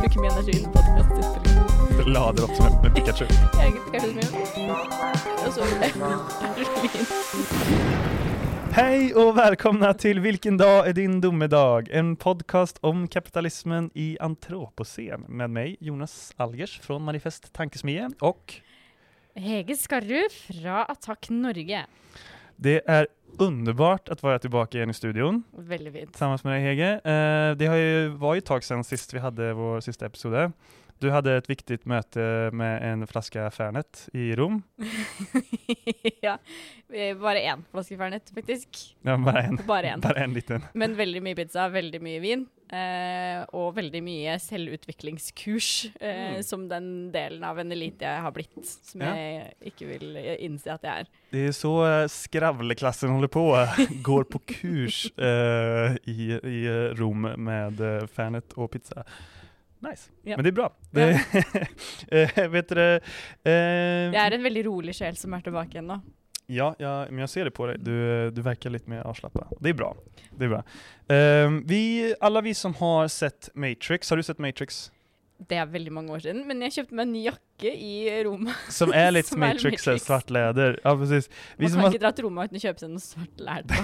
Bruker mye energi under podkastinnspilling. Lader opp som en Pikachu. Hei. Og så Hej och välkomna till Vilken dag er din domedag? En podcast om kapitalismen i antropocen med meg, Jonas Algers fra Manifest Tankesmie og Hege Skarrud fra Attack Norge. Det är underbart att vara tillbaka igen i studion Veldig fint. tillsammans med dig Hege. Eh, det har ju varit ett tag sedan sist vi hade vår sista episode. Du hadde et viktig møte med en flaske Fernet i Rom. ja. eh, Bare én flaske Fernet, faktisk. Ja, Bare en, Bare én. Bare en liten. Men veldig mye pizza, veldig mye vin. Eh, og veldig mye selvutviklingskurs, eh, Mm. som den delen av en elite jeg har blitt. Som Ja. jeg ikke vil eh, innse at jeg er. Det er så eh, skravleklassen holder på, går på kurs eh, i, i Rom med Fernet og pizza. Nice, Ja. men det er bra. Det, eh, vet dere eh, Jeg er en veldig rolig sjel som er tilbake igjen nå. Ja, ja, men jeg ser det på deg. Du, du verkar litt mer avslappet. Det er bra. Det er bra. Eh, vi, alle vi som har sett Matrix, har du sett Matrix? Det er veldig mange år siden, men jeg kjøpte meg en ny jakke i Roma. Som er litt Som är Matrix, Matrix. svart leder. Ja, precis. Man kan man... ikke dra til Roma uten å kjøpe seg noe svart lær.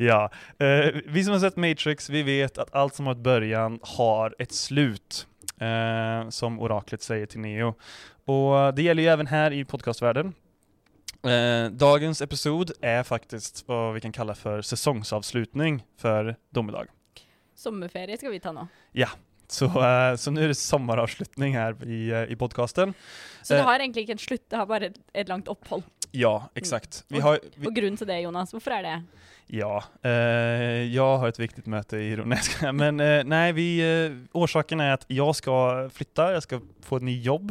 Ja, Uh, vi som har sett Matrix, vi vet at alt som har et början har et slut. Uh, som oraklet sier til Neo. Og det gjelder jo også her i podkastverdenen. Eh, dagens episode er faktisk hva vi kan kalle for sesongsavslutning for Domedag. Sommerferie skal vi ta nå. Så, uh, så nå er det sommeravslutning her i, uh, i podcasten. Så det Eh. har egentlig ikke en slutt, det har bare et, et langt opphold. Ja, eksakt. Vi har, vi, Og grunnen til det, Jonas, hvorfor er det? Ja, eh, jeg har et viktig møte i skojar. Men eh, nei, vi, eh, orsaken er at jeg skal flytte, jeg skal få en ny jobb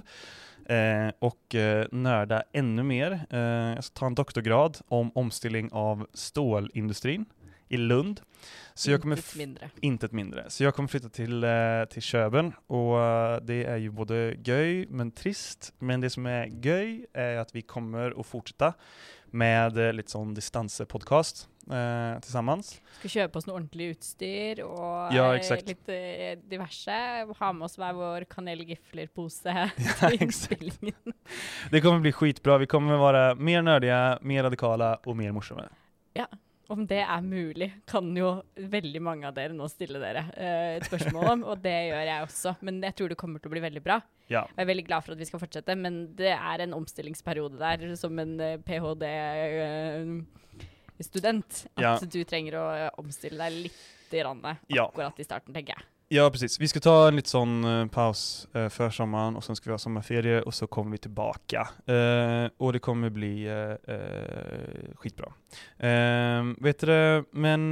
eh, och eh, nörda enda mer. Eh, skal ska ta en doktorgrad om omstilling av stålindustrin i Lund. Så jag kommer Intet mindre. intet mindre. Så jag kommer flytta till, eh, till Köben och eh, det är ju både göj men trist. Men det som är göj är att vi kommer att fortsätta med eh, lite sån distanspodcast eh, tillsammans. Skal kjøpe oss noe ordentlig utstyr og Ja, eh, litt eh, diverse. Ha med oss hver vår kanelgiflerpose Ja, til exakt. innspillingen. Det kommer bli skitbra. Vi kommer vara mer nördiga, mer radikala och mer morsomme. Om det er mulig, kan jo veldig mange av dere nå stille dere eh, et spørsmål om, og det gjør jeg også. Men jeg tror det kommer til å bli veldig bra. Ja, Jeg er veldig glad for at vi skal fortsette, men det er en omstillingsperiode der som en ph.d.-student. At Ja. du trenger å eh, omstille deg litt grann, Ja. akkurat i starten, tenker jeg. Ja precis. Vi ska ta en lite sån uh, paus uh, för sommaren och sen ska vi ha sommarferie och så kommer vi tillbaka. Uh, och det kommer bli skitbra. Eh, vet du men,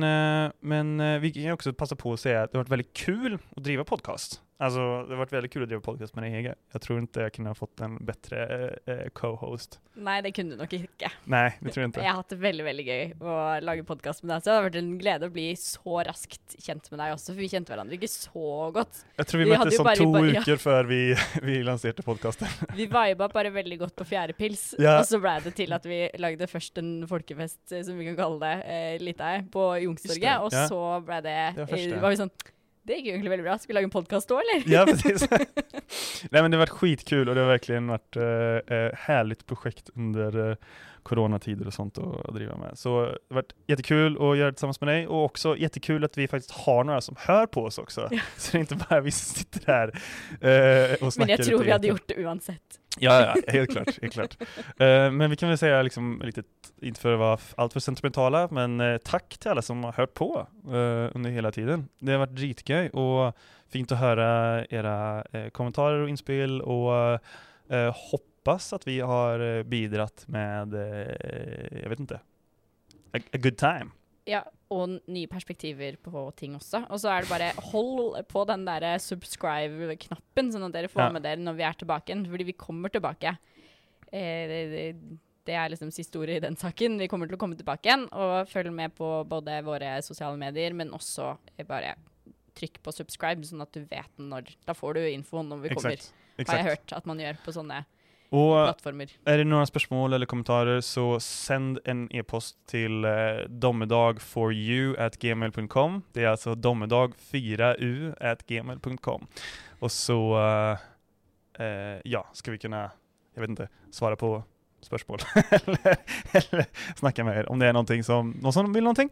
men vi kan också passa på att säga att det har varit väldigt kul att driva podcast. Alltså det har varit väldigt kul att driva podcast med dig Hege. Jag tror inte jag kunde ha fått en bättre eh, eh, co-host. Nei, det kunne du nok ikke. Nej, det tror jag inte. Jeg har hatt det veldig veldig gøy å lage podkast med deg. Så det har vært en glede å bli så raskt kjent med deg også, for vi kjente hverandre ikke så godt. Jag tror vi, Vi som bara- två ja. veckor för vi, vi lanserade podcasten. Vi viba bare veldig godt på fjerde pils, Ja. og så ble det til at vi lagde først en folkefest, eh, som vi kan kalle det, eh, litt av, på Youngstorget, og ja. så ble det, Det var eh, var vi sånn Det gikk jo egentlig veldig bra. Skal vi lage en podkast òg, eller? Ja, precis. Nej men det har varit skitkul och det har verkligen varit eh, uh, härligt projekt under eh, coronatider och sånt att, att driva med. Så det har varit jättekul att göra det tillsammans med dig och också jättekul att vi faktiskt har några som hör på oss också. Ja. Så det är inte bara vi som sitter här eh, och Men snackar jeg tror vi hadde gjort det uansett. Ja, ja, helt klart. Helt klart. Uh, men vi kan väl säga, liksom, lite, inte för att vara sentimentale, alltför sentimentala, men uh, tack till alla som har hört på uh, under hela tiden. Det har varit dritgöj och fint att höra era kommentarer och inspel och eh, hoppas att vi har bidratt med, eh, jag vet inte, a, a good time. Ja, og nye perspektiver på ting også. Og så er det bare hold på den der subscribe-knappen, sånn at dere får Ja. med dere når vi er tilbake igjen. Fordi vi kommer tilbake. Eh, det, det, er liksom siste ordet i den saken. Vi kommer til å komme tilbake igjen. Og følg med på både våre sosiale medier, men også eh, bare trykk på subscribe, sånn at du vet når Da får du info når vi kommer. Exakt. Har jeg hørt at man gjør på sånne Og plattformer. er det noen spørsmål eller kommentarer, så send en e-post til uh, dommedagforyou at gmail.com. Det er altså dommedag4u at gmail.com. Og så uh, uh, ja, skal vi kunne jeg vet ikke, svare på spørsmål. eller, eller snakke med er om det er noe som, noen som vil noe.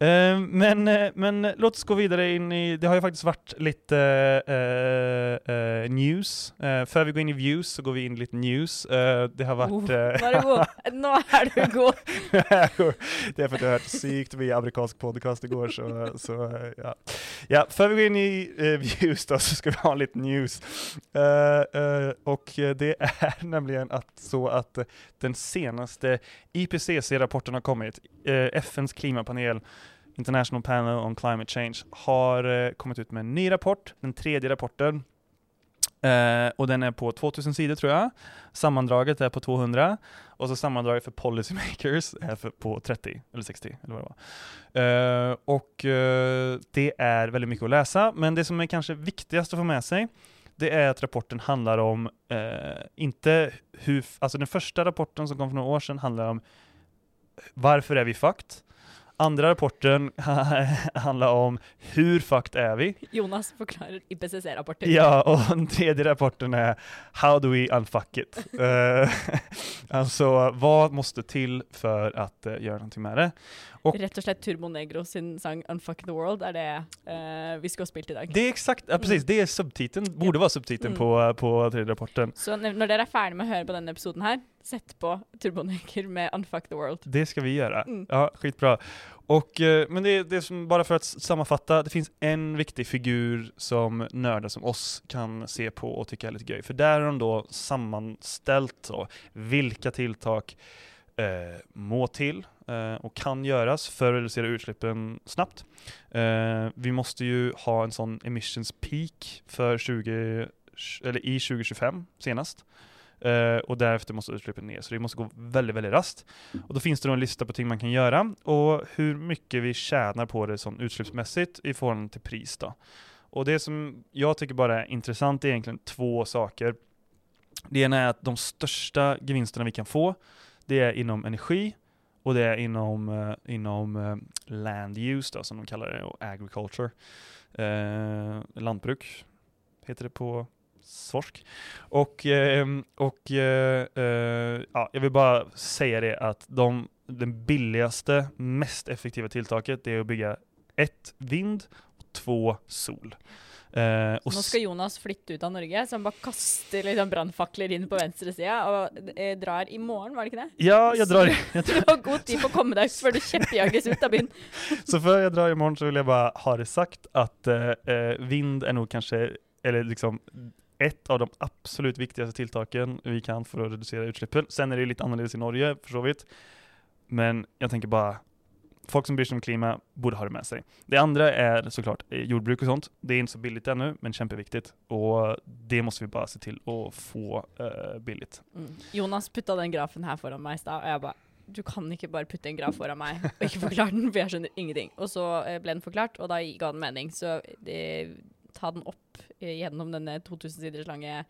Eh, men, eh, men låt oss gå videre inn i Det har jo faktisk vært litt uh, uh, news. før vi går inn i views, så går vi inn i litt news. det har vært! Nå er du god! det er fordi jeg hørte sykt mye amerikansk podkast i går, så, så ja. ja. Før vi går inn i views, da, så skal vi ha litt news. og det er nemlig at så at den seneste IPCC-rapporten har kommet. FNs klimapanel International Panel on Climate Change har uh, kommit ut med en ny rapport, den tredje rapporten. Uh, og den er på 2000 sider, tror jeg. Sammandraget er på 200 Og så sammandraget for policymakers er for, på 30 eller 60 eller hva det var. Uh, och det er veldig mye å lese, men det som er kanskje viktigst å få med seg, det er at rapporten handler om, ikke hur, Altså den første rapporten som kom for noen år siden, handler om hvorfor er vi fucked? Andra rapporten handler om hur fucked er vi? Jonas forklarer IPCC-rapporten. Ja, og den tredje rapporten er How do we unfuck it? uh, altså, hva måste til for å göra någonting med det? Och, Rett og slett Turbo Negro sin sang 'Unfuck the World' er det uh, vi skulle ha spilt i dag. Det er exakt, ja, precis, mm. det er subtiteln, borde være subtiteln mm. på, på tredje rapporten. Så når dere er ferdig med å høre på denne episoden her, sett på Turbo Negro med 'Unfuck the World'. Det skal vi gjøre. Mm. Ja, skitbra. Och, uh, men det, det som, bara för att sammanfatta, det finns en viktig figur som nördar som oss kan se på och tycka är lite gøy. För där har de då sammanställt då, vilka tilltak eh, må til eh, og kan gjøres for å redusere utslippene snabbt. Eh, vi måtte jo ha en sånn emissions peak för 20, eller i 2025 senast. Uh, og deretter måste utslippene ned. så det måtte gå veldig veldig rast. Og Da finnes det en lista på ting man kan gjøre, og hvor mye vi tjener på det som utslippsmessig i forhold til pris Da. Og det som jeg tycker bare er interessant, er egentlig två saker. Det ene er at de største gevinstene vi kan få, det är inom energi och det är inom, uh, inom uh, land use då, som de kallar det, och agriculture. Uh, lantbruk heter det på svorsk. Och, och ja, jag vill bara säga det att de, den billigaste, mest effektiva tilltaget det är att bygga ett vind och två sol. Eh, Nå skal Jonas flytte ut av Norge, så han bare kaster liksom brannfakler inn på venstresida og eh, drar i morgen, var det ikke det? Ja, jeg drar. Jeg du har god tid på å komme deg før du kjeppjages ut av byen. så før jeg drar i morgen, så vil jeg bare ha det sagt at eh, vind er noe kanskje Eller liksom et av de absolutt viktigste tiltakene vi kan for å redusere utslippen. Sen er det litt annerledes i Norge, for så vidt. Men jeg tenker bare folk som bryr seg om klima borde ha det med seg. Det andre er så klart eh, jordbruk og sånt. Det er ikke så billig ennå, men kjempeviktig. Og det må vi bare se til å få uh, billig. Mm. Jonas putta den grafen her foran meg i stad, og jeg bare du kan ikke bare putte en graf foran meg og ikke forklare den, for jeg skjønner ingenting. Og så uh, ble den forklart, og da ga den mening. Så det, ta den opp gjennom denne 2000 siders lange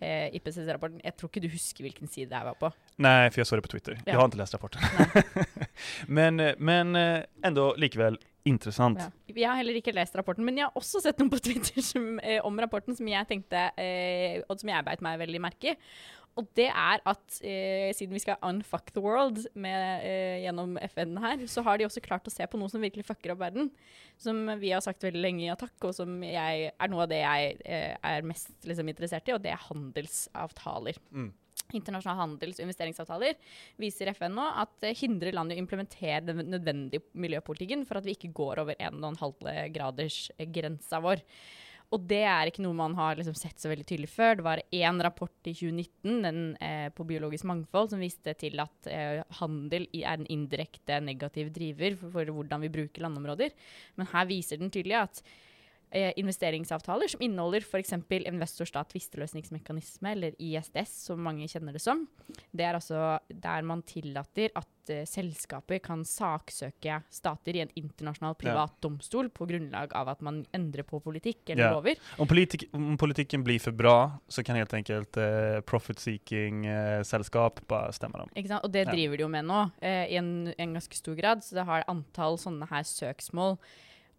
eh, IPCC-rapporten. Jeg tror ikke du husker hvilken side jeg var på. Nei, for jeg så det på Twitter. Ja. Jeg har ikke lest rapporten. men, eh, men ändå eh, likevel interessant. Ja. Jeg har heller ikke lest rapporten, men jeg har også sett noe på Twitter som, eh, om rapporten som jeg tenkte, eh, og som jeg beit meg veldig merke i. Og det er at eh, siden vi skal unfuck the world med, eh, gjennom FN her, så har de også klart å se på noe som virkelig fucker opp verden. Som vi har sagt veldig lenge i Attack, og som jeg, er noe av det jeg eh, er mest liksom, interessert i, og det er handelsavtaler. Mm. Internasjonale handels- og investeringsavtaler viser FN nå at det hindrer land i å implementere den nødvendige miljøpolitikken for at vi ikke går over 1,5 graders grensa vår. Og det er ikke noe man har liksom sett så veldig tydelig før. Det var én rapport i 2019 den, eh, på biologisk mangfold som viste til at eh, handel er en indirekte negativ driver for, for, hvordan vi bruker landområder. Men her viser den tydelig at eh, investeringsavtaler som inneholder f.eks. investor-stat-tvisteløsningsmekanisme, eller ISDS, som mange kjenner det som. Det er altså der man tillater at eh, selskaper kan saksøke stater i en internasjonal privat domstol på grunnlag av at man endrer på politikk eller Ja. lover. Om, politik om politikken blir for bra så kan helt enkelt eh, profit-seeking-selskap bare stemme dem. Ikke sant? Og det Ja. driver de jo med nå, eh, i en, en ganske stor grad. Så det har antall sånne her søksmål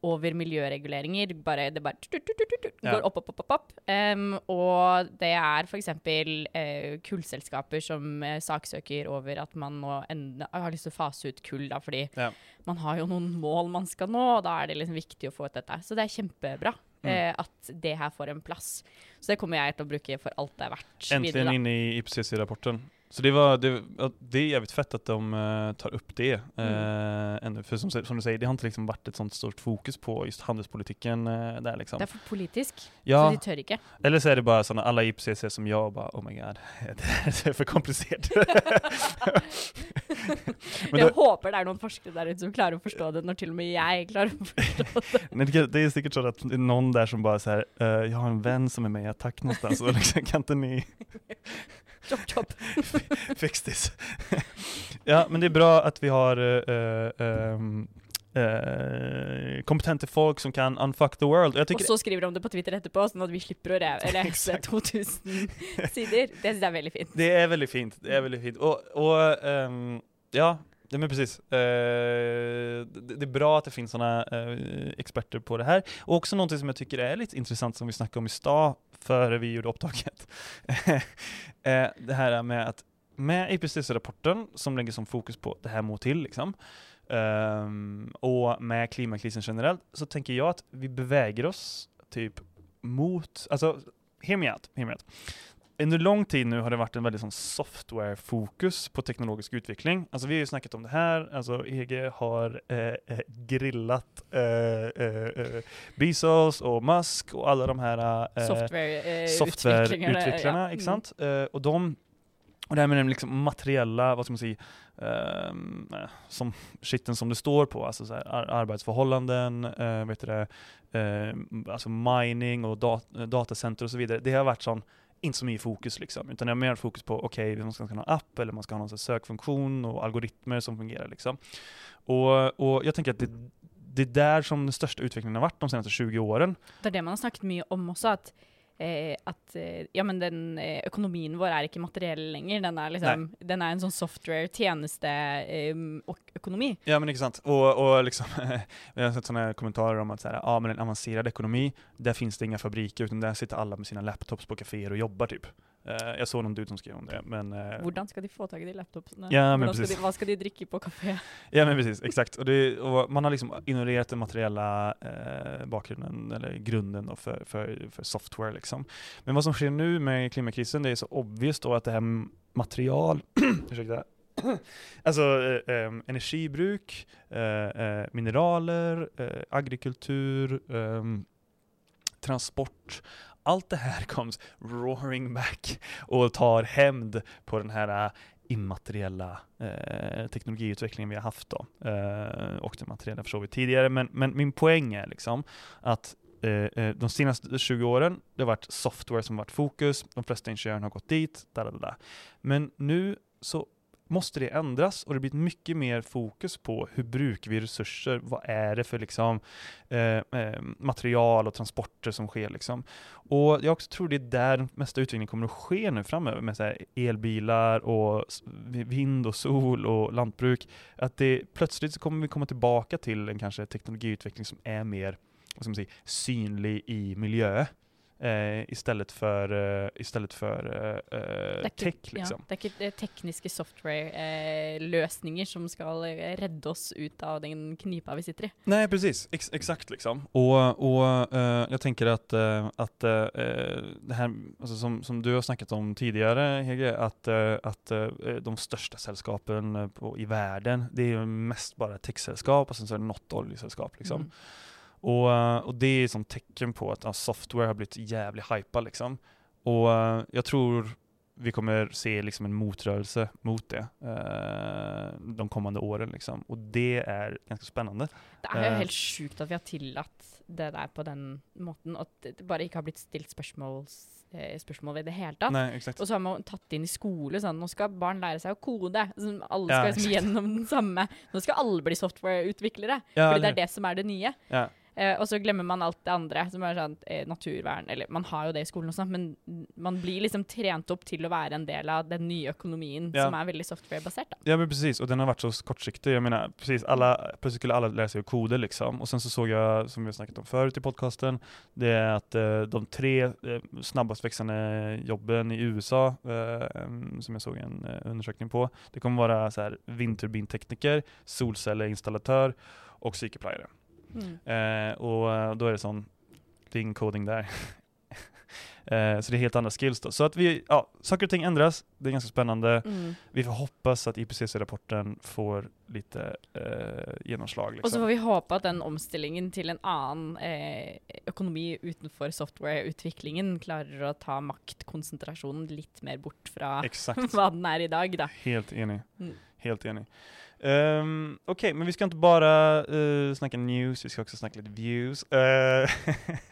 over miljøreguleringer. Bare, det bare tut, tut, tut, går opp, opp, opp. opp, opp. Um, og det er f.eks. Uh, kullselskaper som uh, saksøker over at man nå enda, har lyst til å fase ut kull, da, fordi Ja. man har jo noen mål man skal nå, og da er det liksom viktig å få ut dette. Så det er kjempebra. Mm. Eh, at det her får en plass. Så det kommer jeg til å bruke for alt det er verdt. Endelig videre, da. i IPCC-rapporten. Så det, var, det, det är jävligt fett att de uh, tar upp det. Mm. Eh, ännu. för som, som du säger, det har inte liksom varit ett sånt stort fokus på just handelspolitiken uh, där liksom. Det er for politisk, Ja, så de tør ikke. eller så är det bara sådana, alla IPCC som jag bara, oh my god, det är för komplicerat. Men jeg det- håper det er noen forskere der ute som klarer å forstå det, når til og med jeg klarer å forstå det. Nej, det, det är säkert så att det är någon där som bara säger, uh, jag har en vän som är med i Attack någonstans, och liksom, kan inte ni Chop, chop. fix this? ja, men det är bra att vi har uh, um, uh, eh, kompetente folk som kan unfuck the world. Och Jag Og så skriver de det på Twitter etterpå, sånn at vi slipper å lese Exakt. 2000 sider. Det syns jeg er veldig fint. det är väldigt fint. Det är väldigt fint. Och, och um, ja, ja, men precis. Eh, det, det är bra att det finns sådana experter på det här. Och också någonting som jag tycker är lite intressant som vi snackade om i stad, före vi gjorde upptaget. Eh, det här med att med IPCC-rapporten som legger som fokus på det her må til, liksom, um, og med klimakrisen generelt, så tenker jeg at vi beveger oss typ mot, Altså, hear me out, hear me out. Under lång tid nu har det vært en veldig sånn software-fokus på teknologisk utvikling. Alltså vi har ju snackat om det her, alltså EG har eh, eh, grillat eh, eh, eh, Bezos og Musk og alle de här eh, Software-utviklingerne. Software ja. mm. Eh, de og det här med den liksom materiella, vad ska man säga, eh, som skitten som det står på, alltså så här, ar arbetsförhållanden, eh, vet du det, eh, alltså mining och dat datacenter och så vidare. Det har varit sån, inte så mycket fokus liksom, utan det har mer fokus på, okej, man ska ha en app eller man ska ha någon sökfunktion och algoritmer som fungerar liksom. Och, og jag tänker att det, det är där som den största utvecklingen har varit de senaste 20 åren. Det er det man har snakket mye om også, at, eh, at eh, ja, men den eh, økonomien vår er ikke materiell lenger. Den er, liksom, den er en sånn software-tjenesteøkonomi. Ja men ikke sant. Og, og liksom, vi har sett sånne kommentarer om at så här, ja, men en avansert økonomi, der fins det ingen fabriker, der sitter alle med sine laptops på kaféer og jobber. typ. Eh, jeg så noen dude som skrev om det, men uh, Hvordan skal de få tak i de laptopene? Ja, men skal de, hva skal de drikke på kafé? Ja men precis, exakt. Og, det, og man har liksom ignorert den materiella uh, bakgrunnen, eller grunden då for, for, for, software liksom. Men hva som sker nu med klimakrisen, det er så obvious då att det her material, alltså eh, eh, energibruk, eh, mineraler, agrikultur, transport, allt det här comes roaring back och tar hämnd på den här eh, immateriella eh, teknologiutvecklingen vi har haft då. Eh, och den materiella förstår vi tidigare, men, men min poäng är liksom att eh, eh, de senaste 20 åren, det har varit software som varit fokus, de flesta ingenjörerna har gått dit, da, da, da. men nu så måste det ändras och det blir mycket mer fokus på hur brukar vi resurser, vad är det för liksom, eh, eh, material och transporter som sker. Liksom. Och jag också tror det är där den mesta utvecklingen kommer att ske nu framöver med här elbilar vind och sol och lantbruk. Att det plötsligt kommer vi komma tillbaka till en kanske teknologiutveckling som är mer vad man säga, synlig i miljö. Eh, istället för, uh, istället för uh, uh, Det er ikke, tech liksom. ja, det er ikke eh, tekniske software-løsninger som skal eh, redde oss ut av den knipa vi sitter i. Nej, precis. Ex exakt liksom. Och, och uh, jag tänker att, eh, att eh, det här, alltså som, som du har snackat om tidigare Hege, att, eh, att eh, de största sällskapen eh, på, i världen, det är ju mest bara techsällskap och sen så är det något oljesällskap liksom. Mm. Och, eh, och det är som tecken på att ja, software har blivit jävligt hypad liksom. Och jeg jag tror vi kommer se liksom en motrörelse mot det uh, de kommande åren. Liksom. Og det er ganske spennende. Det er jo Eh. helt sjukt at vi har tillatt det der på den måten, og at det bare ikke har blitt stilt spørsmål, eh, spørsmål ved det hele tatt. Nei, exakt. Og så har man tatt det inn i skole sånn Nå skal barn lære seg å kode. Sånn, alle Ja, skal liksom gjennom den samme Nå skal alle bli softwareutviklere. Ja, fordi det er det som er det nye. Ja. Eh, og så glemmer man alt det andre, som er sånn eh, naturvern Eller man har jo det i skolen også, men man blir liksom trent opp til å være en del av den nye økonomien Ja. som er veldig softwarebasert. Ja men precis, Og den har vært så kortsiktig. Jeg mener, precis, alla, alle skulle alla lära sig koder liksom. Og sen så så jeg, som vi har snakket om før i podcasten, det er at eh, de tre eh, snabbast växande jobben i USA, eh, som jeg så en undersökning på, det kommer vara så här vindturbintekniker, solcelleinstallatør og sykepleiere. Mm. Eh, och eh, då är det sån, det ingen coding där. eh, så det är helt andra skills då. Så att vi, ja, saker och ting ändras, det är ganska spännande. Mm. Vi får hoppas at IPCC-rapporten får litt eh, gjennomslag. Og så Liksom. får vi håpe at den omstillingen til en annen eh, økonomi utenfor softwareutviklingen klarer å ta maktkonsentrasjonen litt mer bort fra hva den er i dag, da. Helt enig. Mm. Helt enig. Um, OK, men vi skal ikke bare uh, snakke news, vi skal også snakke litt views. Uh,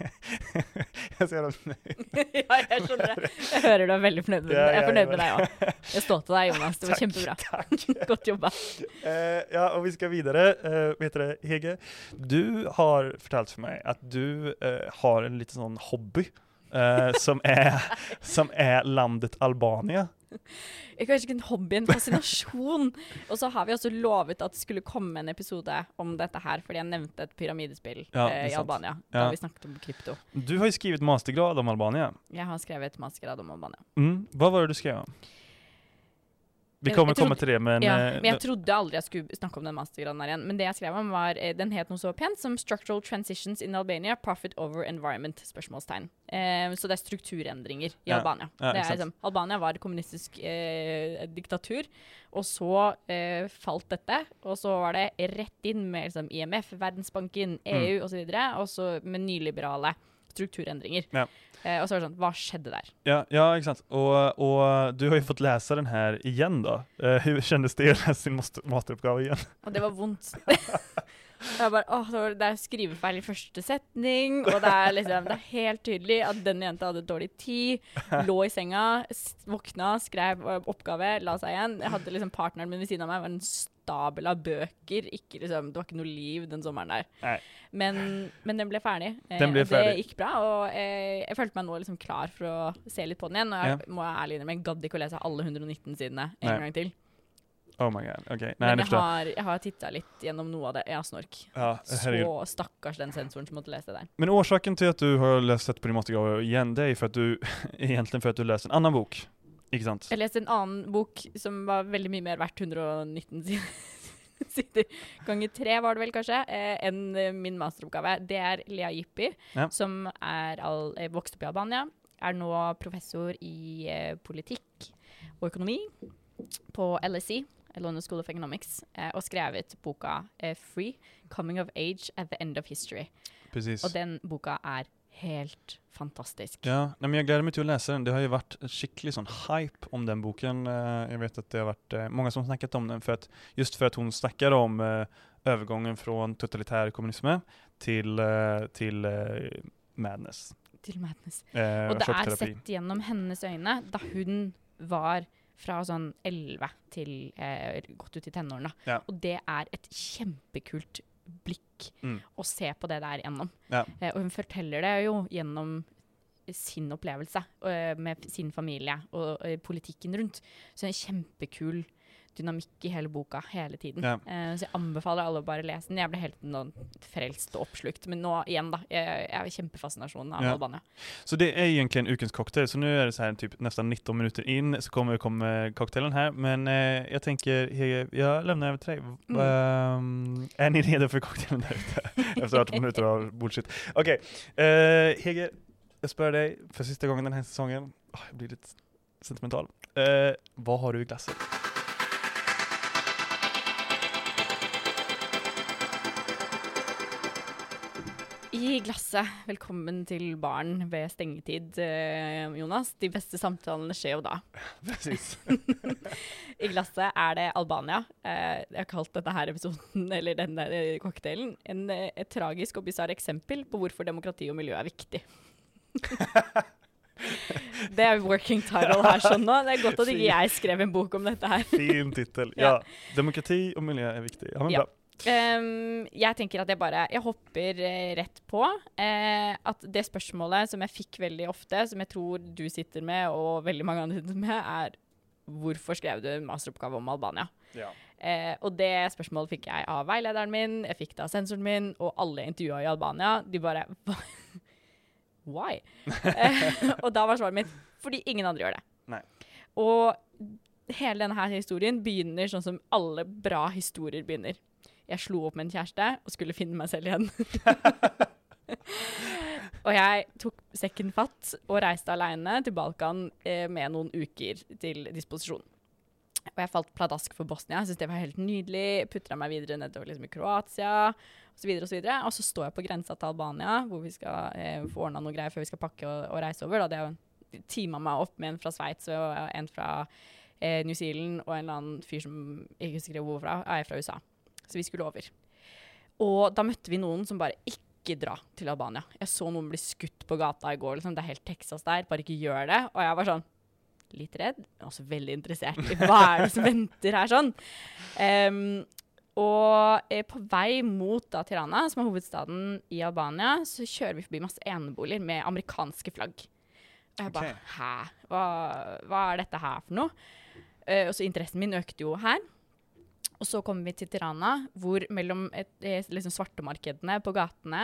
jeg ser det. ja, jeg skjønner det. Jeg hører du er veldig fornøyd med ja, Jeg er fornøyd med deg òg. Jeg står til deg, Jonas. Det var kjempebra. Takk. Godt jobba. Uh, ja, og vi skal videre. Vet dere, Hege, du har fortalt for meg at du eh, har en liten sånn hobby eh, som, er, som er landet Albania. Kanskje ikke en hobby, en fascinasjon. Og så har vi også lovet at det skulle komme en episode om dette her, fordi jeg nevnte et pyramidespill Ja, eh, i Albania Albania. Ja. Da vi snakket om krypto. Du har jo skrevet mastergrad om Albania. Jeg har skrevet mastergrad om Albania. Mm. Hva var det du skrev om? Vi kommer trodde- komme til det, men, ja, eh, men jeg trodde aldri jeg skulle snakke om den mastergraden her igjen. Men det jeg skrev om, var eh, Den het noe så pent som 'Structural Transitions in Albania. Profit over Environment?' spørsmålstegn. Eh, så det er strukturendringer i Ja, Albania. ja, det er, liksom, Albania var kommunistisk eh, diktatur, og så eh, falt dette. Og så var det rett inn med liksom, IMF, Verdensbanken, EU osv. Og så med nyliberale strukturendringer. Ja. Eh, og så var det sånn Hva skjedde der? ja, ja, ikke sant. Og, og du har jo fått lese den her igjen, da. Hvordan kjennes det å lese sin masteroppgave igjen? Og det var vondt. Jeg bare, åh, det, det er skrivefeil i første setning, og det er liksom, det er helt tydelig at den jenta hadde dårlig tid, lå i senga, våkna, skrev oppgave, la seg igjen. Jeg hadde liksom Partneren min ved siden av meg var en stabel av bøker. Ikke, liksom, det var ikke noe liv den sommeren der. Men, men den ble ferdig. eh, Den ble ferdig. Det gikk bra, og jeg, jeg følte meg nå liksom klar for å se litt på den igjen. Og jeg må ærlig innrømme, jeg gadd ikke å lese alle 119 sidene en Nei. gang til. Oh my god. Ok. Nei, Men jeg har, jeg har titta litt gjennom noe av det. Har snork. Ja. Så stakkars den sensoren som måtte lese det der. Men årsaken til at du har lest dette på din mastergrad igjen, det er for at du egentlig for at du leste en annen bok. Ikke sant? Jeg leste en annen bok som var veldig mye mer verdt 119 sider. sider. Ganger tre var det vel kanskje, eh, enn eh, min masteroppgave. Det er Lea Jippi, Ja. som er all, eh, vokst opp i Albania. Er nå professor i eh, politikk og økonomi på LSE, London School of Economics, eh, og skrevet boka eh, Free, Coming of Age at the End of History. Precis. Og den boka er helt fantastisk. Ja, men jeg gleder meg til å lese den. Det har jo vært skikkelig sånn hype om den boken. Eh, Jeg vet at det har vært mange som snakket om den, for at, just for at hun snakker om övergången fra totalitær kommunisme til, til madness. Til madness. Eh, Og det er sett gjennom hennes øyne da hun var fra sånn 11 til eh, godt ut i tenårene. Ja. Og det er et kjempekult blikk Mm. å se på det der gjennom. Ja. Eh, og hun forteller det jo gjennom sin opplevelse eh, med sin familie og eh, politikken rundt. Så det er en kjempekul dynamikk i hele boka hele tiden. Ja. Uh, så jeg anbefaler alle å bare lese den. Jeg ble helt noen frelst og oppslukt. Men nå igjen, da. Jeg, jeg har kjempefascinasjonen av Ja. Albania. Så det er egentlig en ukens cocktail. Så nå er det så her, typ nesten 19 minutter inn, så kommer komme cocktailen her. Men uh, jeg tenker, Hege, jeg levner over till dig. Mm. Ehm, är ni redo för cocktailen der ute? Efter 18 minutter av bullshit. OK. Uh, Hege, jeg spør deg for siste gangen denne sesongen. Oh, jeg blir litt sentimental. Uh, hva har du i glasset? I glasset, velkommen til baren ved stengetid, eh, Jonas. De beste samtalene skjer jo da. Precis. I glasset er det Albania. Eh, jeg har kalt dette her episoden, eller denne eh, cocktailen, en, et tragisk og bisarr eksempel på hvorfor demokrati og miljø er viktig. det er working title her sånn nå. Det er godt at ikke jeg skrev en bok om dette her. Fin titel. Ja. Demokrati og miljø er viktig. Ja, men bra. Ehm, jeg tenker at jeg bare Jeg hopper eh, rett på. eh, at det spørsmålet som jeg fikk veldig ofte, som jeg tror du sitter med, og veldig mange andre sitter med, er hvorfor skrev du en masteroppgave om Albania? Ja. Eh, og det spørsmålet fikk jeg av veilederen min, jeg fikk det av sensoren min, og alle intervjua i Albania. De bare Why? eh, og da var svaret mitt fordi ingen andre gjør det. Nei. Og hele denne her historien begynner sånn som alle bra historier begynner. Jeg slo opp med en kjæreste og skulle finne meg selv igjen. og jeg tok sekken fatt og reiste aleine til Balkan eh, med noen uker til disposisjon. Og jeg falt pladask for Bosnia. Jeg syntes det var helt nydelig. Putra meg videre nedover liksom, i Kroatia osv. Og, så videre, og så står jeg på grensa til Albania, hvor vi skal eh, få ordna noe greier før vi skal pakke og, og reise over. Da hadde jeg teama meg opp med en fra Sveits og en fra eh, New Zealand og en eller annen fyr som jeg ikke husker hvor fra, er fra USA. Så vi skulle over. Og da møtte vi noen som bare ikke dra til Albania. Jeg så noen bli skutt på gata i går. Liksom. Det er helt Texas der. Bare ikke gjør det. Og jeg var sånn litt redd, men også veldig interessert i hva er det som venter her sånn. Um, og eh, på vei mot da, Tirana, som er hovedstaden i Albania, så kjører vi forbi masse eneboliger med amerikanske flagg. Og jeg bare okay. Hæ? Hva, hva er dette her for noe? Uh, og så interessen min økte jo her. Og så kommer vi til Tirana, hvor mellom et, eh, liksom svartemarkedene på gatene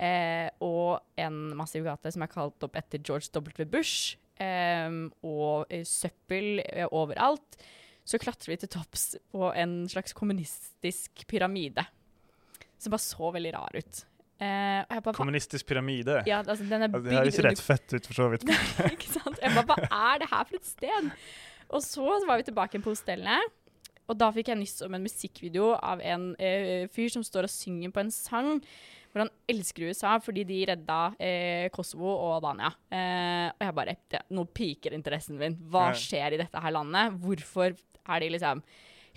eh, og en massiv gate som er kalt opp etter George W. Bush, eh, og søppel eh, overalt, så klatrer vi til topps på en slags kommunistisk pyramide. Som bare så veldig rar ut. Eh, bare, Kommunistisk pyramide. ja, altså, den er Altså, det høres rett fett ut for så vidt. ikke sant? Jeg bare, hva er det her for et sted? Og så var vi tilbake på hostellet, og da fikk jeg nyss om en musikkvideo av en eh, fyr som står og synger på en sang hvor han elsker USA fordi de redda eh, Kosovo og Albania. Eh, og jeg bare det, Nå piker interessen min. Hva skjer i dette her landet? Hvorfor er de liksom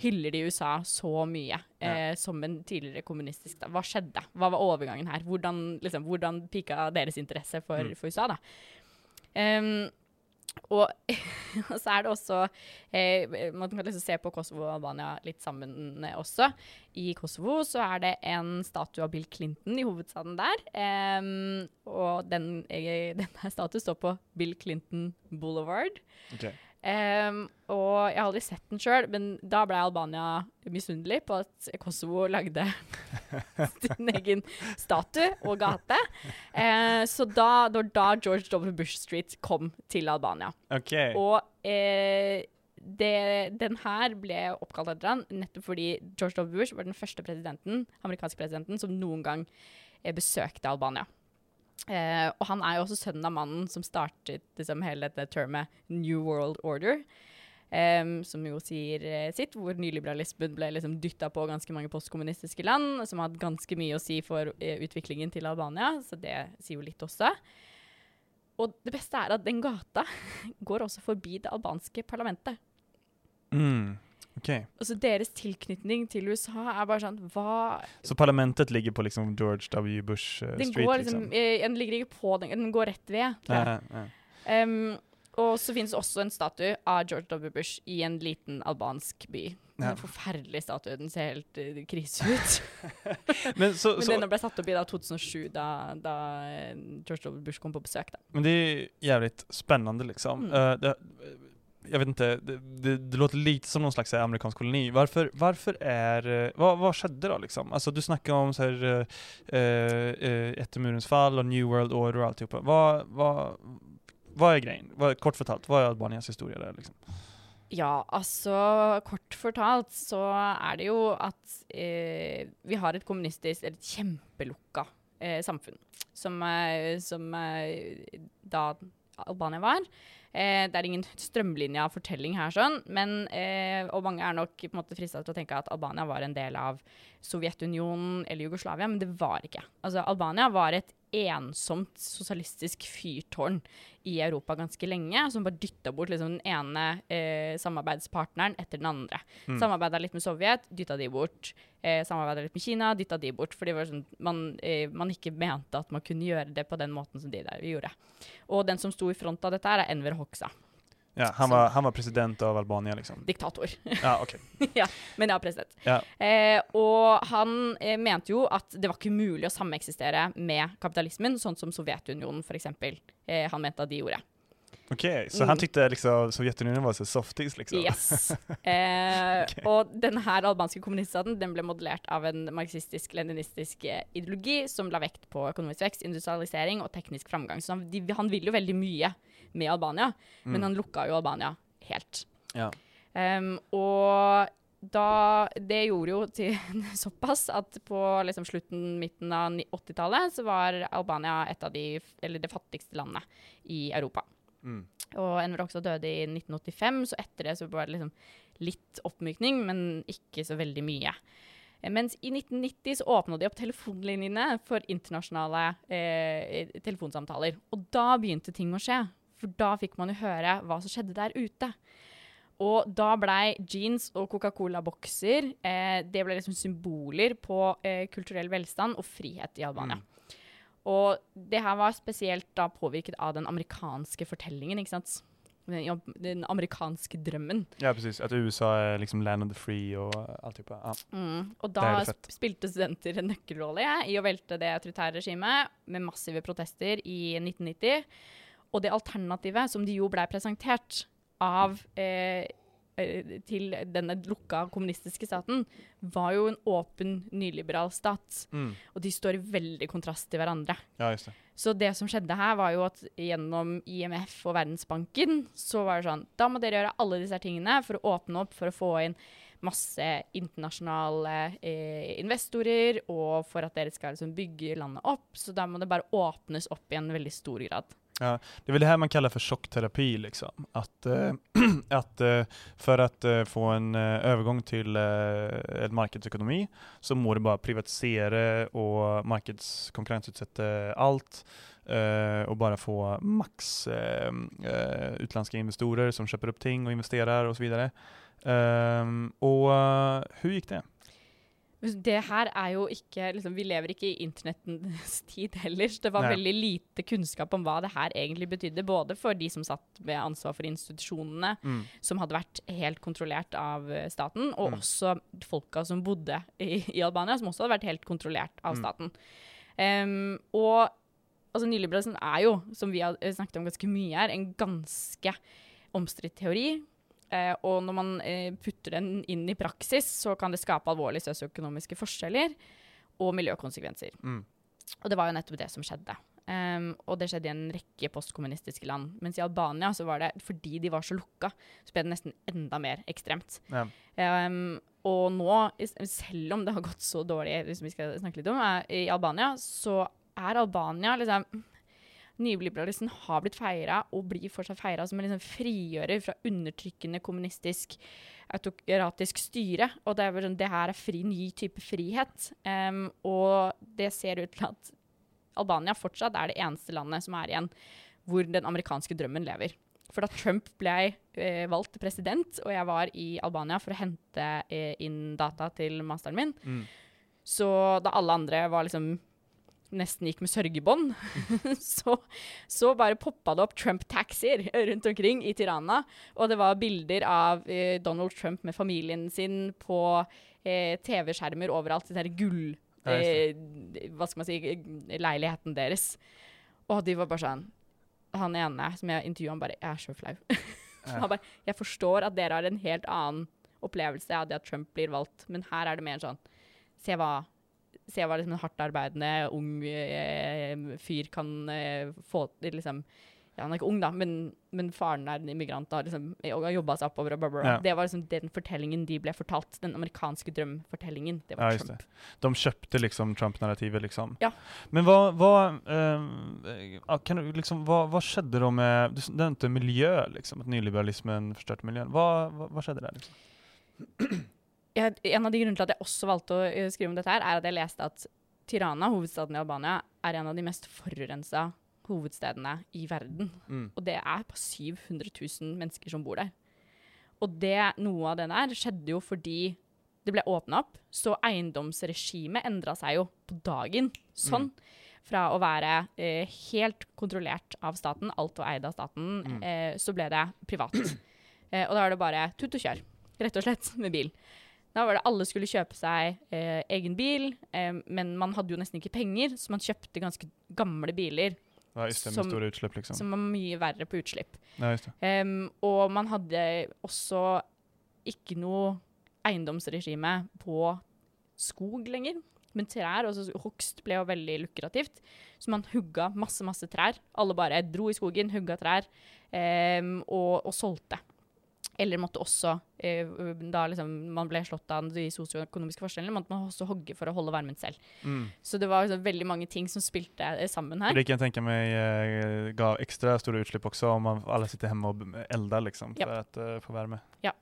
Hyller de USA så mye eh, som en tidligere kommunistisk da? Hva skjedde? Hva var overgangen her? Hvordan, liksom, hvordan pika deres interesse for, Mm. for USA, da? Em, og, og så er det også eh, Man kan liksom se på Kosovo og Albania litt sammen eh, også. I Kosovo så er det en statue av Bill Clinton i hovedstaden der. Eh, og den, eh, denne statuen står på Bill Clinton Boulevard. Ok. Em, og jeg har aldri sett den sjøl, men da ble Albania misunnelig på at Kosovo lagde sin egen statue og gate. Uh, så da, det var da George W. Bush Street kom til Albania. Okay. Og uh, det, den her ble oppkalt etter han nettopp fordi George W. Bush var den første presidenten, amerikanske presidenten som noen gang eh, besøkte Albania. Eh, og han er jo også sønnen av mannen som startet liksom, hele dette termet New World Order. Um, som jo sier eh, sitt, hvor nyliberalismen ble liksom dytta på ganske mange postkommunistiske land, som har hatt ganske mye å si for eh, utviklingen til Albania. Så det sier jo litt også. Og det beste er at den gata går også forbi det albanske parlamentet. Mm. Ok. Altså Deres tilknytning til USA er bare sånn Hva Så parlamentet ligger på liksom George W. Bush uh, Den Street, går liksom, liksom? eh, Den ligger ikke på den, den går rett ved. Ja, ja. Um, og så finnes også en statue av George W. Bush i en liten albansk by. En Ja. forferdelig statue. Den ser helt uh, krise ut. Men, så, Men den ble satt opp i da 2007, da, da George W. Bush kom på besøk. da. men det er jævlig spennende, liksom. Mm. Uh, det, jag vet inte, det, det, det låter lite som någon slags amerikansk koloni. Varför, varför är, eh, vad, vad skedde då liksom? Alltså du snackar om så här, eh, eh, murens fall och New World Order och alltihopa. Vad, vad, vad är grejen? Vad, kort fortalt, vad är Albanias historia där liksom? Ja, altså kort fortalt så er det jo at eh, vi har et kommunistisk, et kjempelukka eh, samfunn. Som, eh, som da Albania var. Eh, det er ingen strømlinja fortelling her, sånn, men, eh, og mange er nok på en måte frista til å tenke at Albania var en del av Sovjetunionen eller Jugoslavia, men det var ikke. Altså, Albania var et ensomt sosialistisk fyrtårn i Europa ganske lenge, som bare dytta bort liksom, den ene eh, samarbeidspartneren etter den andre. Mm. Samarbeida litt med Sovjet, dytta de bort. Eh, Samarbeida litt med Kina, dytta de bort. Fordi sånn, man, eh, man, ikke mente at man kunne gjøre det på den måten som de der gjorde. Og den som sto i front av dette, er Enver Hoxha. Ja, han var, han var, president av Albania, liksom? Diktator. Ja, ok. ja, men ja, president. Ja. Eh, og han eh, mente jo at det var ikke mulig å sameksistere med kapitalismen, sånn som Sovjetunionen f.eks. Eh, han mente at de gjorde. Ok, Så han tyckte liksom Sovjetunionen var så softis, liksom? Yes. Eh, okay. Og denne albanske kommuniststaten den ble modellert av en marxistisk-leninistisk eh, ideologi som la vekt på økonomisk vekst, industrialisering og teknisk framgang. Så han, de, han ville jo veldig mye med Albania, mm. men han lukka jo Albania helt. Ja. Um, og da Det gjorde jo til såpass at på liksom slutten, midten av 80-tallet så var Albania et av de, eller det fattigste landet i Europa. Mm. Og Enver også døde i 1985, så etter det så var det liksom litt oppmykning, men ikke så veldig mye. Mens i 1990 så åpna de opp telefonlinjene for internasjonale eh, telefonsamtaler. Og da begynte ting å skje. For da fikk man jo høre hva som skjedde der ute. Og da blei jeans og Coca-Cola-bokser eh, det ble liksom symboler på eh, kulturell velstand og frihet i Albania. Mm. Og det her var spesielt da påvirket av den amerikanske fortellingen. ikke sant? Den, den amerikanske drømmen. Ja, precis. At USA er liksom land of the free og alt type. Ja. Mm. Og da spilte studenter en nøkkelrolle i å velte det autoritære regimet med massive protester i 1990. Og det alternativet som de jo blei presentert av eh, til denne lukka kommunistiske staten, var jo en åpen, nyliberal stat. Mm. Og de står i veldig kontrast til hverandre. Ja, just det. Så det som skjedde her, var jo at gjennom IMF og Verdensbanken, så var det sånn Da må dere gjøre alle disse tingene for å åpne opp for å få inn masse internasjonale eh, investorer, og for at dere skal liksom, bygge landet opp. Så da må det bare åpnes opp i en veldig stor grad. Ja, det är väl det här man kallar för chockterapi. Liksom. Att, eh, att, eh, för att eh, få en övergång till en marknadsekonomi så må du bara privatisera och marknadskonkurrensutsätta allt och bara få max utländska investorer som köper upp ting och investerar och så vidare. Ehm, och hur gick det? Det her er jo ikke liksom, Vi lever ikke i internettens tid heller. Det var Nei. veldig lite kunnskap om hva det her egentlig betydde. Både for de som satt med ansvar for institusjonene, mm. som hadde vært helt kontrollert av eh, staten, og mm. også folka som bodde i, i, Albania, som også hadde vært helt kontrollert av mm. staten. Um, og altså, nyliberalismen er jo, som vi har snakket om ganske mye her, en ganske omstridt teori. Eh, og når man eh, putter den inn i praksis, så kan det skape alvorlige sosioøkonomiske forskjeller og miljøkonsekvenser. Mm. Og det var jo nettopp det som skjedde. Um, og det skjedde i en rekke postkommunistiske land. Mens i Albania så var det fordi de var så lukka, så ble det nesten enda mer ekstremt. Ja. Um, og nå, selv om det har gått så dårlig, hvis vi skal snakke litt om, er, i Albania, så er Albania liksom nyliberalismen har blitt feira og blir fortsatt feira som en liksom frigjører fra undertrykkende kommunistisk autokratisk styre. Og det, er sånn, det her er fri, ny type frihet. Um, og det ser ut til at Albania fortsatt er det eneste landet som er igjen hvor den amerikanske drømmen lever. For da Trump ble eh, valgt president, og jeg var i Albania for å hente eh, inn data til masteren min, mm. så da alle andre var liksom nesten gikk med sørgebånd, så, så, bare poppa det opp Trump-taxier rundt omkring i Tirana. Og det var bilder av eh, Donald Trump med familien sin på eh, TV-skjermer overalt. Den gull... Eh, hva skal man si Leiligheten deres. Og de var bare sånn Han ene som jeg intervjua, han bare Jeg er så flau. han bare Jeg forstår at dere har en helt annen opplevelse av det at Trump blir valgt, men her er det mer sånn Se hva se hva liksom, en hardt arbeidende ung eh, fyr kan eh, få liksom, ja, Han er ikke ung, da, men, men faren er en immigrant og liksom, har jobba seg oppover. og bla, bla, bla. Ja. Det var liksom den fortellingen de ble fortalt. Den amerikanske drømfortellingen. Det Ja, var just Trump. De kjøpte liksom Trump-narrativet liksom. Ja. Men hva, hva, uh, kan du liksom, hva, hva skjedde da med, du nevnte miljø, liksom, at nyliberalismen forstørte miljøet. Hva, hva, hva skjedde der liksom? Jeg, en av de grunnene til at jeg også valgte å eh, skrive om dette, her, er at jeg leste at Tirana, hovedstaden i Albania, er en av de mest forurensa hovedstedene i verden. Mm. Og det er på 700 000 mennesker som bor der. Og det, noe av det der skjedde jo fordi det ble åpna opp, så eiendomsregimet endra seg jo på dagen. Sånn. Fra å være eh, helt kontrollert av staten, alt var eid av staten, Mm. eh, så ble det privat. eh, og da var det bare tut og kjør, rett og slett, med bil. Da var det alle skulle kjøpe seg eh, egen bil, eh, men man hadde jo nesten ikke penger, så man kjøpte ganske gamle biler Ja, Som- store utslipp liksom. som var mye verre på utslipp. ja, just det. Em, og man hadde også ikke noe eiendomsregime på skog lenger. Men trær, altså hogst, ble jo veldig lukrativt. Så man hugga masse, masse trær. Alle bare dro i skogen, hugga trær um, og, og solgte. Eller måtte også, eh, da liksom man ble slått av de sosioøkonomiske forskjellene, måtte man også hogge for å holde varmen selv. Mm. Så det var liksom veldig mange ting som spilte eh, sammen her. det kan jeg tenke meg eh, ekstra store utslipp også, om alle sitter hjemme og elder, liksom, for, Ja. at, uh, eh, få värme. Ja.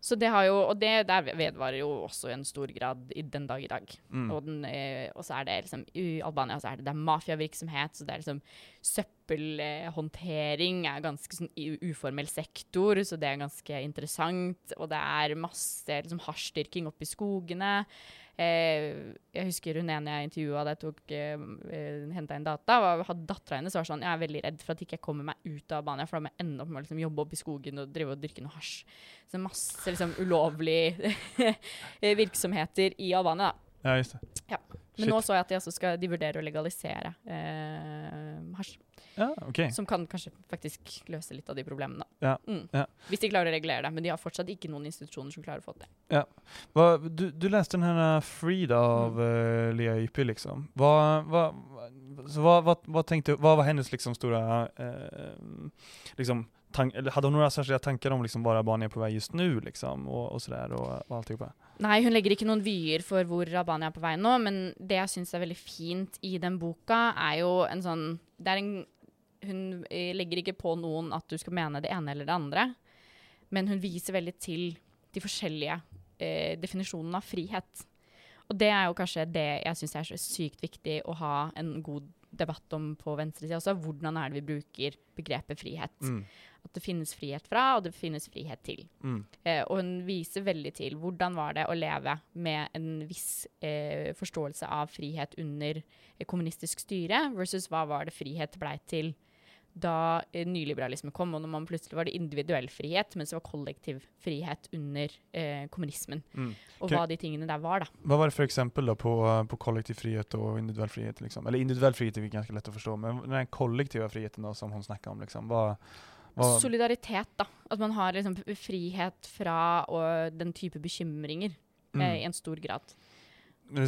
Så det har jo, og det der vedvarer jo også i en stor grad i den dag i dag. Mm. Og, den, eh, og så er det liksom I Albania så er det, det er mafiavirksomhet, så det er liksom Søppelhåndtering er ganske sånn uformell sektor, så det er ganske interessant. Og det er masse liksom hasjdyrking oppe i skogene. Eh, jeg husker hun ene jeg intervjua da jeg tok, eh, eh, henta inn data, var, hadde dattera hennes var sånn Jeg er veldig redd for at ikke jeg kommer meg ut av Albania, for da må jeg ende opp med å liksom, jobbe opp i skogen og drive og dyrke noe hasj. Så masse liksom, ulovlige virksomheter i Albania. da. Ja, just det. Ja. Shit. Men nå så jeg at de altså skal de vurderer å legalisere eh, hasj. Ja, okay. Som kan kanskje faktisk løse litt av de problemene. Ja, Mm. ja. Hvis de klarer å regulere det. Men de har fortsatt ikke noen institusjoner som klarer å få det Ja. Hva, du, du leste den her Freed Frida av uh, Lea Yppi, liksom. Hva, hva, hva, hva, vad tänkte, var hennes liksom stora, uh, liksom, tank, eller hade hon några särskilda tankar om liksom hvor Albanien er på vei just nå, liksom och, och sådär och, och alltihopa? Nei, hun legger ikke noen vyer for hvor Albania er på vei nå, men det jeg syns er veldig fint i den boka, er jo en sånn Det er en Hun eh, legger ikke på noen at du skal mene det ene eller det andre, men hun viser veldig til de forskjellige eh, definisjonene av frihet. Og det er jo kanskje det jeg syns er så sykt viktig å ha en god debatt om på venstresida også. Hvordan er det vi bruker begrepet frihet? Mm. At det finnes frihet fra, og det finnes frihet til. Mm. Eh, og hun viser veldig til hvordan var det å leve med en viss eh, forståelse av frihet under eh, kommunistisk styre, versus hva var det frihet blei til da eh, nyliberalisme kom, og når man plutselig var det individuell frihet, mens det var kollektiv frihet under eh, kommunismen. Mm. Og hva de tingene der var, da. Hva var det for eksempel da på, uh, på kollektiv frihet og individuell frihet? Liksom? Eller individuell frihet er ganske lett å forstå, men den kollektive friheten da, som hun snackar om, liksom, hva Solidaritet, da. At man har liksom frihet fra og den type bekymringer eh, i mm. en stor grad.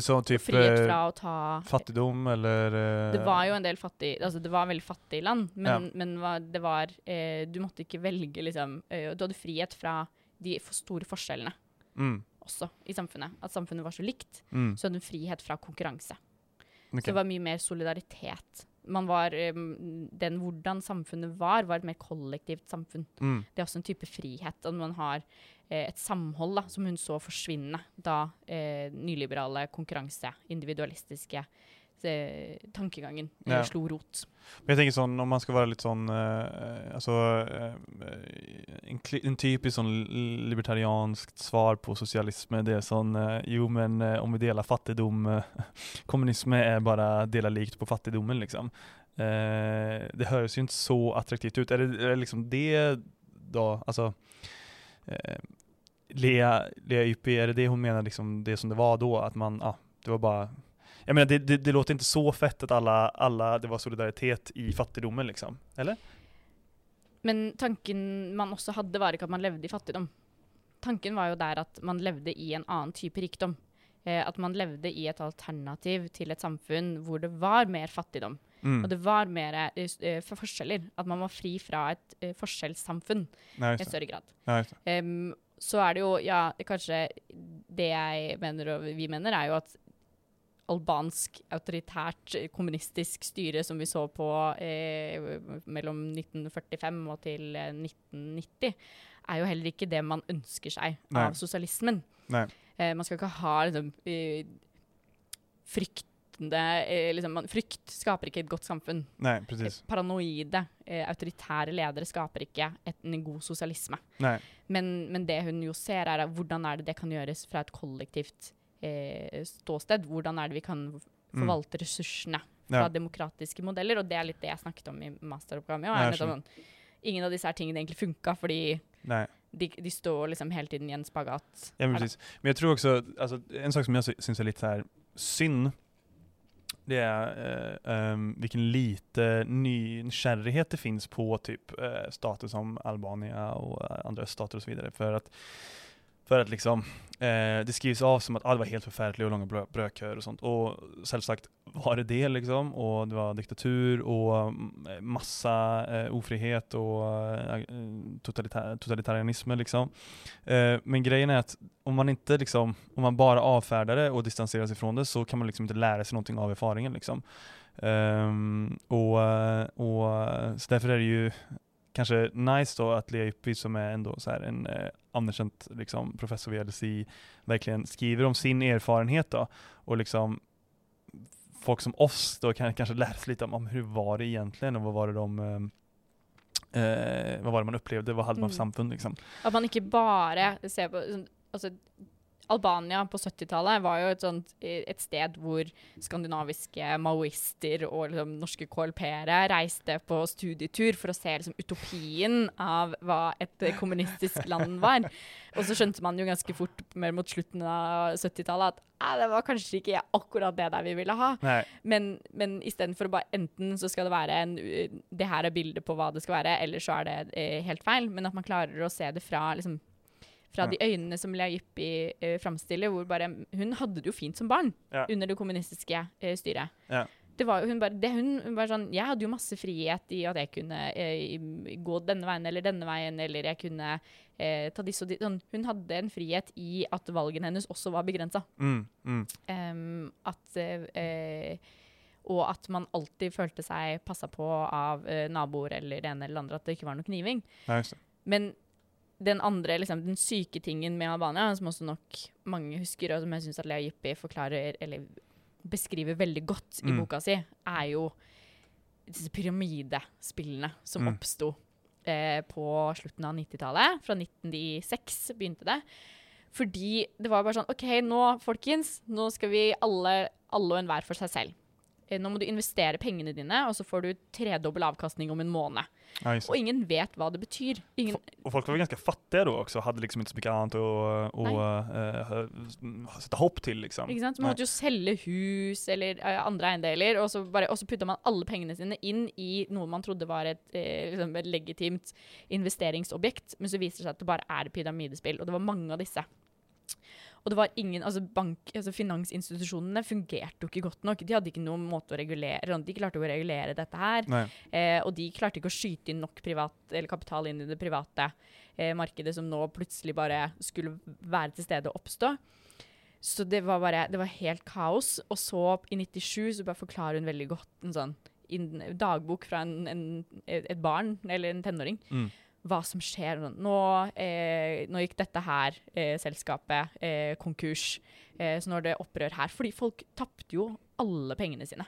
Så type Frihet eh, fra å ta fattigdom eller uh, Det var jo en del fattig Altså, det var veldig fattige land, men, Ja. men det var eh, Du måtte ikke velge, liksom eh, Du hadde frihet fra de for store forskjellene mm, også i samfunnet. At samfunnet var så likt. mm, Så hadde du frihet fra konkurranse. Så det var mye mer solidaritet. Man var, um, den Hvordan samfunnet var, var et mer kollektivt samfunn. mm, Det er også en type frihet. At man har et samhold da, som hun så forsvinne da eh, nyliberale, konkurranse, individualistiske eh, tankegangen eh, Ja. slo rot. Men jeg tenker sånn, om man skal være litt sånn eh, altså, eh, en, en typisk sånn libertarianskt svar på sosialisme det er sånn eh, jo men eh, om vi deler fattigdom, Kommunisme er bare bara dela likt på fattigdommen, liksom. Eh, det høres jo ikke så attraktivt ut. Er det, er liksom det da Altså eh, Lea, Ypi, är det det hon menar liksom det som det var då? Att man, ja, det var bara jag menar det, det, det låter inte så fett att alla, alla, det var solidaritet i fattigdomen liksom, eller? Men tanken man også hadde, var ikke at man levde i fattigdom. Tanken var jo der at man levde i en annen type rikdom. Eh, at man levde i et alternativ til et samfunn hvor det var mer fattigdom. Mm. Og det var mer eh, eh, for forskjeller. At man var fri fra et eh, forskjellssamfunn i større grad. Em, så er det jo, ja, kanskje det jeg mener og vi mener, er jo at albansk autoritært eh, kommunistisk styre som vi så på eh, mellom 1945 og til eh, 1990, er jo heller ikke det man ønsker seg Nei. av sosialismen. Eh, man skal ikke ha liksom, eh, fryktende eh, liksom, Frykt skaper ikke et godt samfunn. Nei, precis. Paranoide, eh, autoritære ledere skaper ikke et, en god sosialisme. Men, men det hun jo ser, er hvordan er det det kan gjøres fra et kollektivt eh, ståsted? Hvordan er det vi kan forvalte ressursene fra Ja. demokratiske modeller? Og det er litt det jeg snakket om i masteroppgaven. min, sånn, ingen av disse her tingene egentlig funka, fordi de, de står liksom hele tiden i en spagat. Ja men. Men jeg tror også, altså, en sak som jeg sy- syns er litt her, synd, det är eh, um, vilken lite nykärlighet det finns på typ eh, stater som Albania och eh, andra stater och så vidare. För att, för att liksom, eh, det skrivs av som att ah, det var helt förfärligt och långa brö brödköer och sånt. Och självsagt var det det liksom. Och det var diktatur och mm, massa eh, ofrihet och eh, totalitär, totalitarianism liksom. Eh, men grejen är att om man inte liksom, om man bara avfärdar det och distanserar sig från det så kan man liksom inte lära sig någonting av erfaringen liksom. Um, och, och så därför är det ju kanske nice då att Lea Yppi som är ändå så här en eh, anerkänd liksom, professor vid LSI verkligen skriver om sin erfarenhet då och liksom folk som oss då kan kanske lära sig lite om, om hur var det egentligen och vad var det de eh, eh, vad var det man upplevde, vad hade man för Mm. samfund liksom. At man ikke bare ser på altså, Albania på 70-tallet var jo et, sånt, et sted hvor skandinaviske maoister og liksom, norske KLP-ere reiste på studietur for å se liksom, utopien av hva et kommunistisk land var. Og så skjønte man jo ganske fort mer mot slutten av 70-tallet at "Ah, det var kanskje ikke akkurat det der vi ville ha. Nei. Men, men istedenfor å bare enten så skal det være en Det her er bildet på hva det skal være, eller så er det eh, helt feil. Men at man klarer å se det fra liksom fra de øynene som Lea Jippi eh, framstiller, hvor bare Hun hadde det jo fint som barn under det kommunistiske eh, styret. Ja. Det var hun bare, det hun, bare sånn Jeg hadde jo masse frihet i at jeg kunne eh, gå denne veien eller denne veien, eller jeg kunne eh, ta disse og de sånn. Hun hadde en frihet i at valgene hennes også var begrensa. mm, mm, um, at eh, Og at man alltid følte seg passa på av eh, naboer eller det ene eller det andre, at det ikke var noe kniving. Nei. Men den andre, liksom, den syke tingen med Albania, som også nok mange husker, og som jeg syns at Lea Jippi forklarer, eller beskriver veldig godt i Mm. boka si, er jo disse pyramidespillene som Mm. oppsto eh, på slutten av 90-tallet. Fra 1996 begynte det. Fordi det var bare sånn OK, nå, folkens, nå skal vi alle, alle og enhver for seg selv. Eh, Nå må du investere pengene dine, og så får du tredobbel avkastning om en måned. Ja. Og ingen vet hva det betyr. Ingen, og folk var ganske fattige da også, hadde hade liksom ikke så mye annet å, å uh, uh, sette hopp til, liksom. Ikke sant? Man måtte jo selge hus eller uh, andre eiendeler, og så, bare, og så putta man alle pengene sine inn i noe man trodde var et, eh, liksom et legitimt investeringsobjekt, men så viser det seg at det bare er pyramidespill, og det var mange av disse. Og det var ingen, altså bank, altså Finansinstitusjonene fungerte jo ikke godt nok. De hadde ikke noen måte å regulere De klarte jo å regulere dette her. Eh, og de klarte ikke å skyte inn nok privat, eller kapital inn i det private eh, markedet, som nå plutselig bare skulle være til stede og oppstå. Så det var bare Det var helt kaos. Og så, i 97, så bare forklarer hun veldig godt en sånn en dagbok fra en, en, et barn, eller en tenåring, Mm. Hva som skjer. Nå, eh, nå gikk dette her, eh, selskapet, eh, konkurs. Eh, så nå er det opprør her. Fordi folk tapte jo alle pengene sine.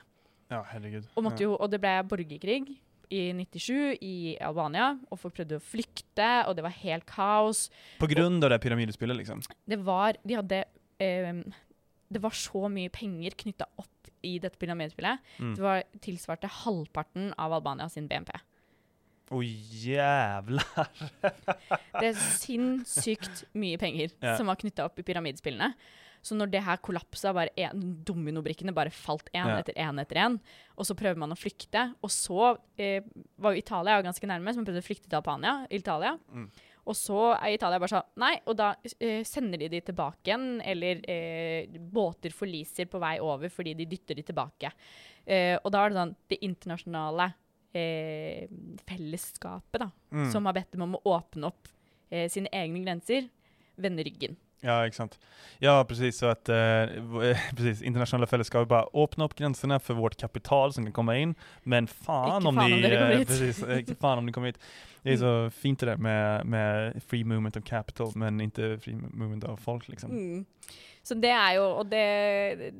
Ja, herregud. Og, jo, og det ble borgerkrig i 97 i Albania, og folk prøvde å flykte, og det var helt kaos. På grunn av det pyramidespillet, liksom? Det var, de hadde, ehm, det var så mye penger knytta opp i dette pyramidespillet. Mm. Det var tilsvarte halvparten av Albania sin BNP. Åh jävlar! Det er sinnssykt mye penger Ja. som var knytta opp i pyramidspillene. Så når det her kollapsa, bare en, dominobrikkene bare falt én Ja. etter én etter én, og så prøver man å flykte, og så eh, var jo Italia ganske nærme, så man prøvde å flykte til Albania, Italia. Mm. Og så er Italia bare sånn Nei, og da eh, sender de de tilbake igjen, eller eh, båter forliser på vei over fordi de dytter de tilbake. Eh, og da er det sånn Det internasjonale eh, fellesskapet, da, Mm. som har bedt dem om å åpne opp eh, sine egne grenser, vende ryggen. Ja, ikke sant. Ja, precis. Så att, eh, precis, internationella fällskap bara öppna upp gränserna för vårt kapital som kan komma in. Men fan Ikke om fan ni... om kommer eh, hit. precis, ikke inte fan om ni kommer hit. Det är så fint det där med, med free movement of capital, men inte free movement av folk liksom. Mm. Så det er jo Og det,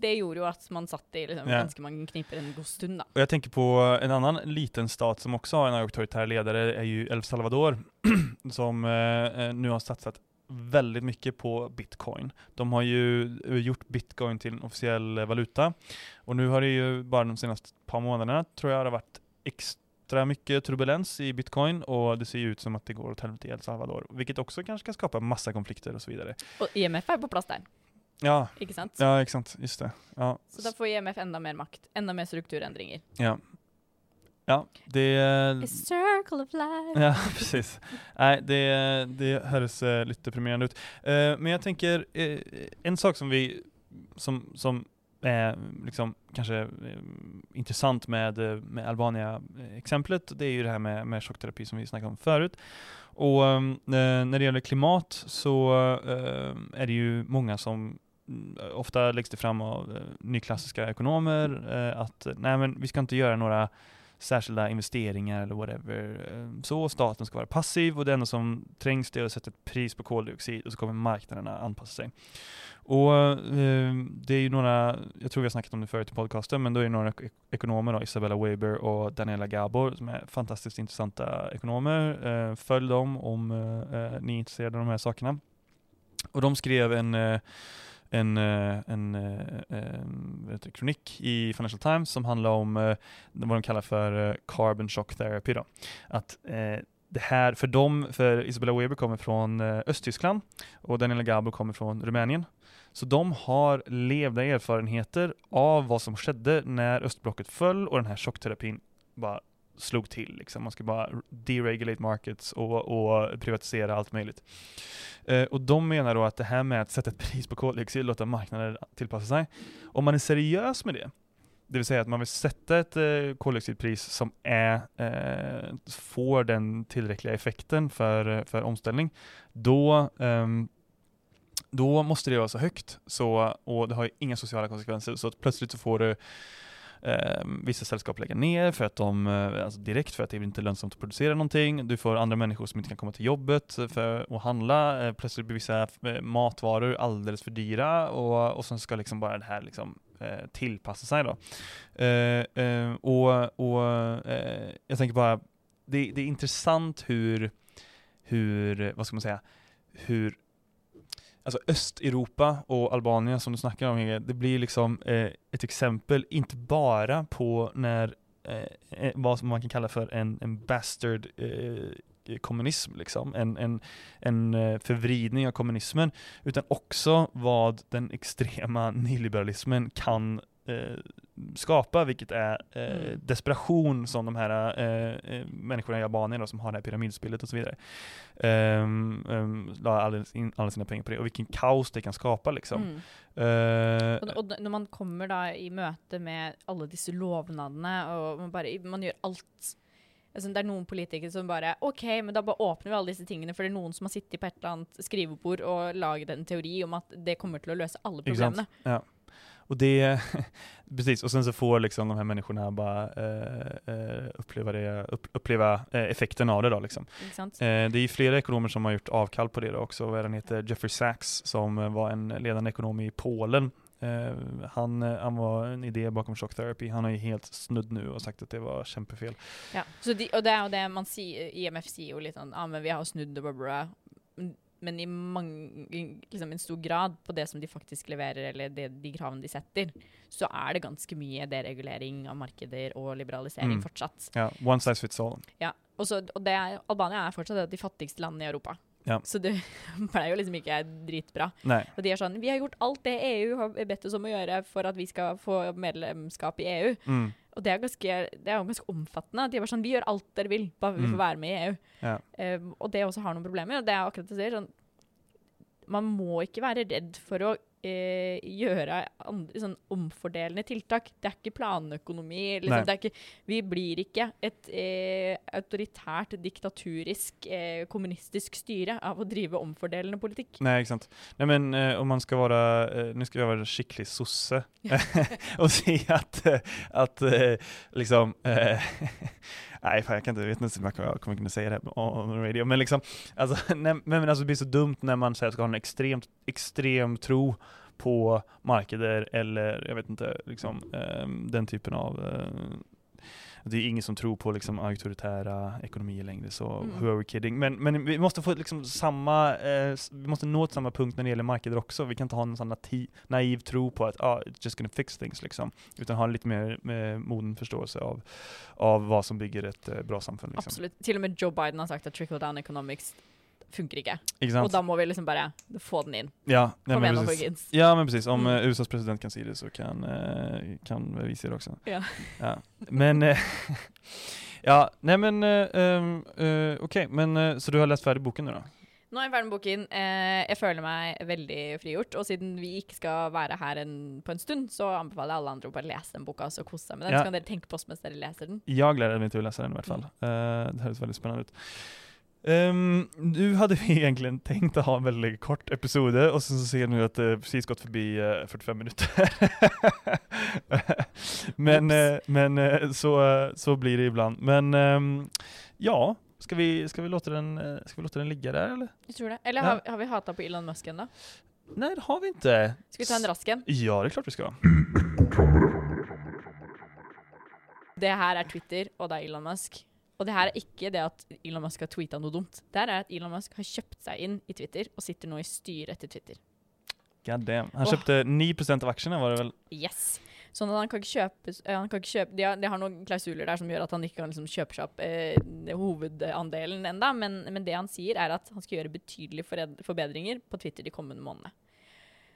det gjorde jo at man satt i liksom, ganske mange kniper en god stund, da. Og jeg tenker på en annen liten stat som også har en autoritær leder, er jo El Salvador, som eh, nå har satset väldigt mycket på bitcoin. De har ju eh, gjort bitcoin till en officiell eh, valuta. Och nu har det ju bara de senaste par månaderna, tror jag, det har varit extra mycket turbulens i bitcoin och det ser ju ut som att det går åt helvete i El Salvador. Vilket också kanske kan skapa massa konflikter och så vidare. Og IMF er på plass der, Ja, ikke sant? ja ikke sant. just det. Ja, Så da får IMF enda mer makt. Enda mer strukturendringer. ja. Ja, det... A circle of life. Ja, precis. Nej, det, det høres eh, lite deprimerande ut. Uh, men jeg tenker uh, en sak som vi, som, som är liksom kanske eh, intressant med, eh, med Albania-exemplet, det är ju det här med, med chockterapi som vi snackade om förut. Och eh, när det gäller klimat så eh, är det ju många som ofte Ofta läggs det fram av eh, nyklassiska ekonomer eh, att nej men vi ska inte göra några särskilda investeringar eller whatever. Eh, Så staten ska vara passiv och det enda som trängs det är att sätta ett pris på koldioxid och så kommer marknaderna anpassa sig. Och eh, det är ju några, jag tror vi har snackat om det förut i podcasten, men då är det några ek- ekonomer då, Isabella Weber och Daniela Gabor som är fantastiskt intressanta ekonomer. Eh, följ dem om eh, eh, ni är intresserade av de här sakerna. Och de skrev en eh, en, eh, en, eh, eh, vad heter det, kronik i Financial Times som handla om eh, vad de kallar for eh, carbon shock therapy. Då. At eh, det här, för dem, för Isabella Weber kommer från eh, Östtyskland och Daniela Gabo kommer från Rumänien. Så de har levda erfarenheter av vad som skedde när östblocket föll och den här bara slog till. Liksom. Man ska bara deregulate markets och, och privatisera allt möjligt. Eh, och de menar då att det här med att sätta ett pris på koldioxid, låta marknaden tillpassa sig. Om man är seriös med det, det vill säga att man vill sätta ett eh, koldioxidpris som är, eh, får den tillräckliga effekten för, eh, för omställning, då, ehm, då måste det vara så högt så, och det har inga sociala konsekvenser. Så att plötsligt så får du vissa sällskap lägger ner för att de, eh, alltså direkt för att det inte är lönsamt att producera någonting. Du får andra människor som inte kan komma till jobbet för att handla. Eh, plötsligt blir vissa eh, matvaror alldeles för dyra och, och sen ska liksom bara det här liksom tillpassa sig då. Och och jag tänker bara, det, det är intressant hur, hur, vad ska man säga, hur Alltså Östeuropa och Albanien som du snackar om, det blir liksom eh, ett exempel, inte bara på när eh, eh, vad man kan kalla för en, en bastard eh, kommunism, liksom. en, en, en eh, förvridning av kommunismen, utan också vad den extrema nyliberalismen kan eh, skapa, vilket är eh, Mm. desperation som de här eh, eh, människorna i Albanien då, som har det här pyramidspelet och så vidare, um, um, la alla, in, alla sina pengar på det, och vilken kaos det kan skapa liksom. Mm. Uh, Og, og når man kommer da i møte med alle disse lovnadene, og man bare man gjør alt altså, Det er noen politikere som bare OK, men da bare åpner vi alle disse tingene, for det er noen som har sittet på et eller annet skrivebord og laget en teori om at det kommer til å løse alle problemene. Ja. Och det, precis, och sen så får liksom de här människorna bara eh, eh, uppleva, det, upp, uppleva eh, effekten av det då liksom. Eh, det är ju flera ekonomer som har gjort avkall på det då också. Vad heter Jeffrey Sachs som var en ledande ekonom i Polen. Eh, han, han var en idé bakom shock therapy. Han har ju helt snudd nu och sagt att det var kämpefel. Ja. Så de, og det er jo det man sier IMF sier jo litt sånn ah, men vi har snudd det, bla, bla. Men- i mange, liksom en stor grad på det som de faktisk leverer, eller det, de kravene de setter, så er det ganske mye deregulering av markeder og liberalisering Mm. fortsatt. Ja, one size fits all. Ja, og, så, og det er, Albania er fortsatt et av de fattigste landene i Europa. Ja. Så det ble jo liksom ikke dritbra. Nei. Og de er sånn Vi har gjort alt det EU har bedt oss om å gjøre for at vi skal få medlemskap i EU. mm. Og det er, ganske, det er jo ganske omfattende. De var sånn Vi gjør alt dere vil, bare vi Mm. får være med i EU. Ja. Um, og det også har noen problemer. Og det er akkurat det jeg sier. Sånn, man må ikke være redd for å eh, gjøre andre, sånn omfordelende tiltak. Det er ikke planøkonomi. Liksom, det er ikke, vi blir ikke et eh, autoritært, diktaturisk, eh, kommunistisk styre av å drive omfordelende politikk. Nei, ikke sant. Nei, men eh, om man skal være eh, nu ska jag vara skicklig sosse og si at, at eh, liksom, eh, nej fan, jag kan inte, vet inte om jag kommer kunna säga det här on radio, men liksom, alltså, nej, men alltså det blir så dumt när man säger att ska ha en extremt, extrem tro på marknader eller jag vet inte, liksom, eh, den typen av eh, det är ingen som tror på liksom auktoritära ekonomier längre, så Mm. who are we kidding? Men, men vi måste få liksom samma, eh, vi måste nå till samma punkt när det gäller marknader också. Vi kan inte ha en sån naiv tro på att ah, it's just gonna fix things liksom. Utan ha lite mer med moden förståelse av, av vad som bygger ett eh, bra samfund. Liksom. Absolutt. Til og med Joe Biden har sagt at trickle down economics funker ikke. Ikke Og da må vi liksom bare få den inn. Ja, ja, men precis. Ja men precis, om Mm. eh, USAs president kan si det så kan, eh, kan vi si det også. Ja. Ja. Men, eh, ja, nei, men ehm, eh, men så du har lest ferdig boken nå, da? Nå er jeg ferdig med boken. Eh, jeg føler meg veldig frigjort. Og siden vi ikke skal være her en, på en stund, så anbefaler jeg alle andre å bare lese den boka og kose seg med den. Ja. Så kan dere tenke på oss mens dere leser den. Jeg gleder meg til å lese den i hvert fall. Eh, det høres veldig spennende ut. Um, nå hadde vi egentlig tenkt å ha en veldig kort episode, og så sier jag at det det precis gått forbi uh, 45 minutter. men eh, men eh, så, eh, så blir det ibland. Men um, ja, Skal vi, skal, vi låta den, eh, ska vi låte den ligge der, eller? Jeg tror det. Eller Ja. har, har vi hata på Elon Musk ennå? Nei, det har vi ikke. Skal vi ta en rask en? Ja, det er klart vi skal. Det her er Twitter, og det er Elon Musk. Og det her er ikke det at Elon Musk har tweeta noe dumt. Det her er at Elon Musk har kjøpt seg inn i Twitter og sitter nå i styret til Twitter. God damn. Han kjøpte oh. 9% av aksjene, var det vel? Yes. Sånn at han kan ikke kjøpe, eh, han kan ikke kjøpe de, har, de har noen klausuler der som gjør at han ikke kan liksom kjøpe seg opp eh, hovedandelen enda, men, men det han sier er at han skal gjøre betydelige forbedringer på Twitter de kommende månedene.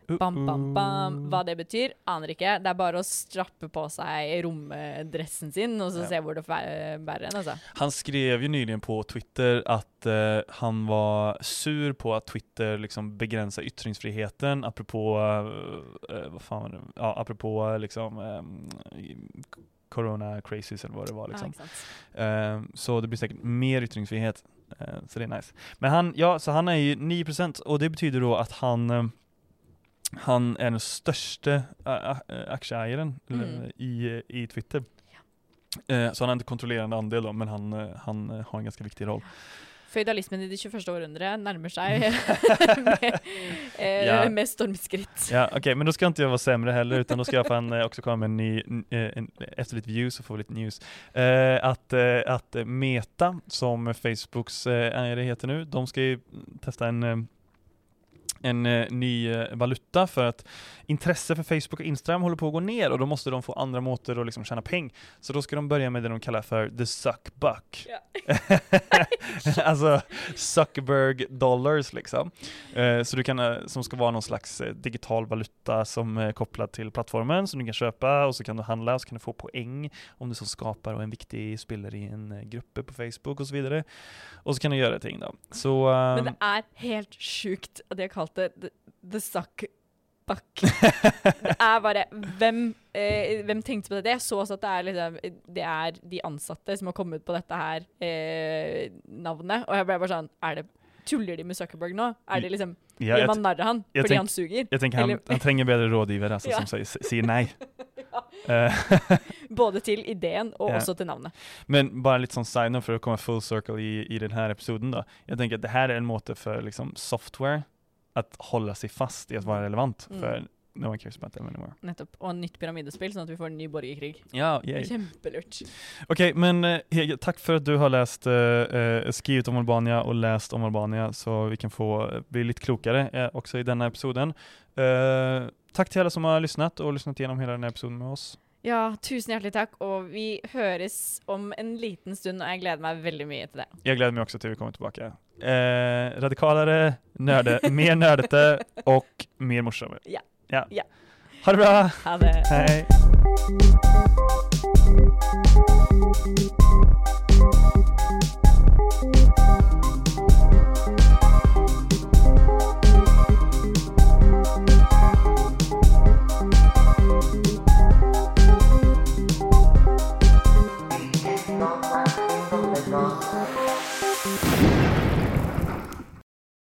Bam, bam, bam. Hva det betyr, aner ikke. Det er bare å strappe på seg romdressen sin og så Ja. se hvor det bærer hen, altså. Han skrev jo nyligen på Twitter at uh, han var sur på at Twitter liksom begränsar yttringsfriheten apropå, uh, eh, vad fan var det? Ja, apropå eh, liksom eh, corona crazies eller hva det var liksom. Ja? Eh, så det blir sikkert mer yttringsfrihet. uh, så det er nice. Men han, ja, så han er jo 9% och det betyder da at han eh, han er den største aksjeeieren ä- Mm. i, i Twitter. Eh, så han har en kontrollerende andel da, men han, eh, han eh, har en ganske viktig roll. Føydalismen i det 21. århundret nærmer seg med, eh, Ja. med stormskritt. Ja, ok, men da skal han ikke være sämre heller, utan da skal jeg fan også komme med en ny, eh, en, efter litt views så får vi litt news. Eh, at, eh, att eh, Meta, som Facebooks eh, ägare heter nå, de skal teste testa en eh, en eh, ny eh, valuta för att intresse för Facebook och Instagram håller på att gå ner och då måste de få andra måter att liksom tjäna pengar. Så då ska de börja med det de kallar för the suckbuck. Yeah. alltså Zuckerberg dollars liksom. Eh, så du kan, eh, som ska vara någon slags digital valuta som är kopplad till plattformen som du kan köpa och så kan du handla och så kan du få poäng om du som skapar och en viktig spelare i en grupp på Facebook och så vidare. Och så kan du göra ting då. Så, Men det är helt sjukt at de har kalt det The, the Suck Buck. Det er bare Hvem, eh, hvem tenkte på det? Jeg så også at det er, liksom, det er de ansatte som har kommet på dette her eh, navnet. Og jeg ble bare sånn Er det Tuller de med Zuckerberg nå? Er det liksom ja, Gjør man narr av han fordi tenk- han suger? Jeg tenker han, han trenger bedre rådgivere altså, Ja. som sier, sier nei. Ja. Eh, Både til ideen og også til navnet. Men bare litt sånn sign for å komme komma full circle i, i denne episoden da. Jeg tenker at det her er en måte for liksom software att hålla sig fast i att vara relevant Mm. för no one cares about them anymore. Nettopp. Og nytt pyramidespill, sånn at vi får en ny borgerkrig. Ja, yay. Kjempelurt. Ok, men eh, Hege, takk for at du har lest, uh, skrevet om Albania og lest om Albania så vi kan få eh, bli litt klokere uh, også i denne episoden. Uh, takk til alle som har lyssnat og lyssnat gjennom hele denne episoden med oss. Ja, tusen hjertelig takk, og vi høres om en liten stund, og jeg gleder meg veldig mye til det. Jeg gleder meg også til vi kommer tilbake. Eh, radikalere, nerde, mer nerdete og mer morsommere Ja. ja. Ja. Ha det bra! Ha det. Hej!